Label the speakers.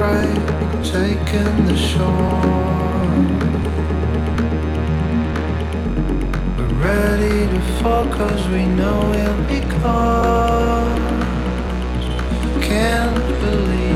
Speaker 1: bright, taking the shore. We're ready to fall cause we know we'll be caught. Can't believe.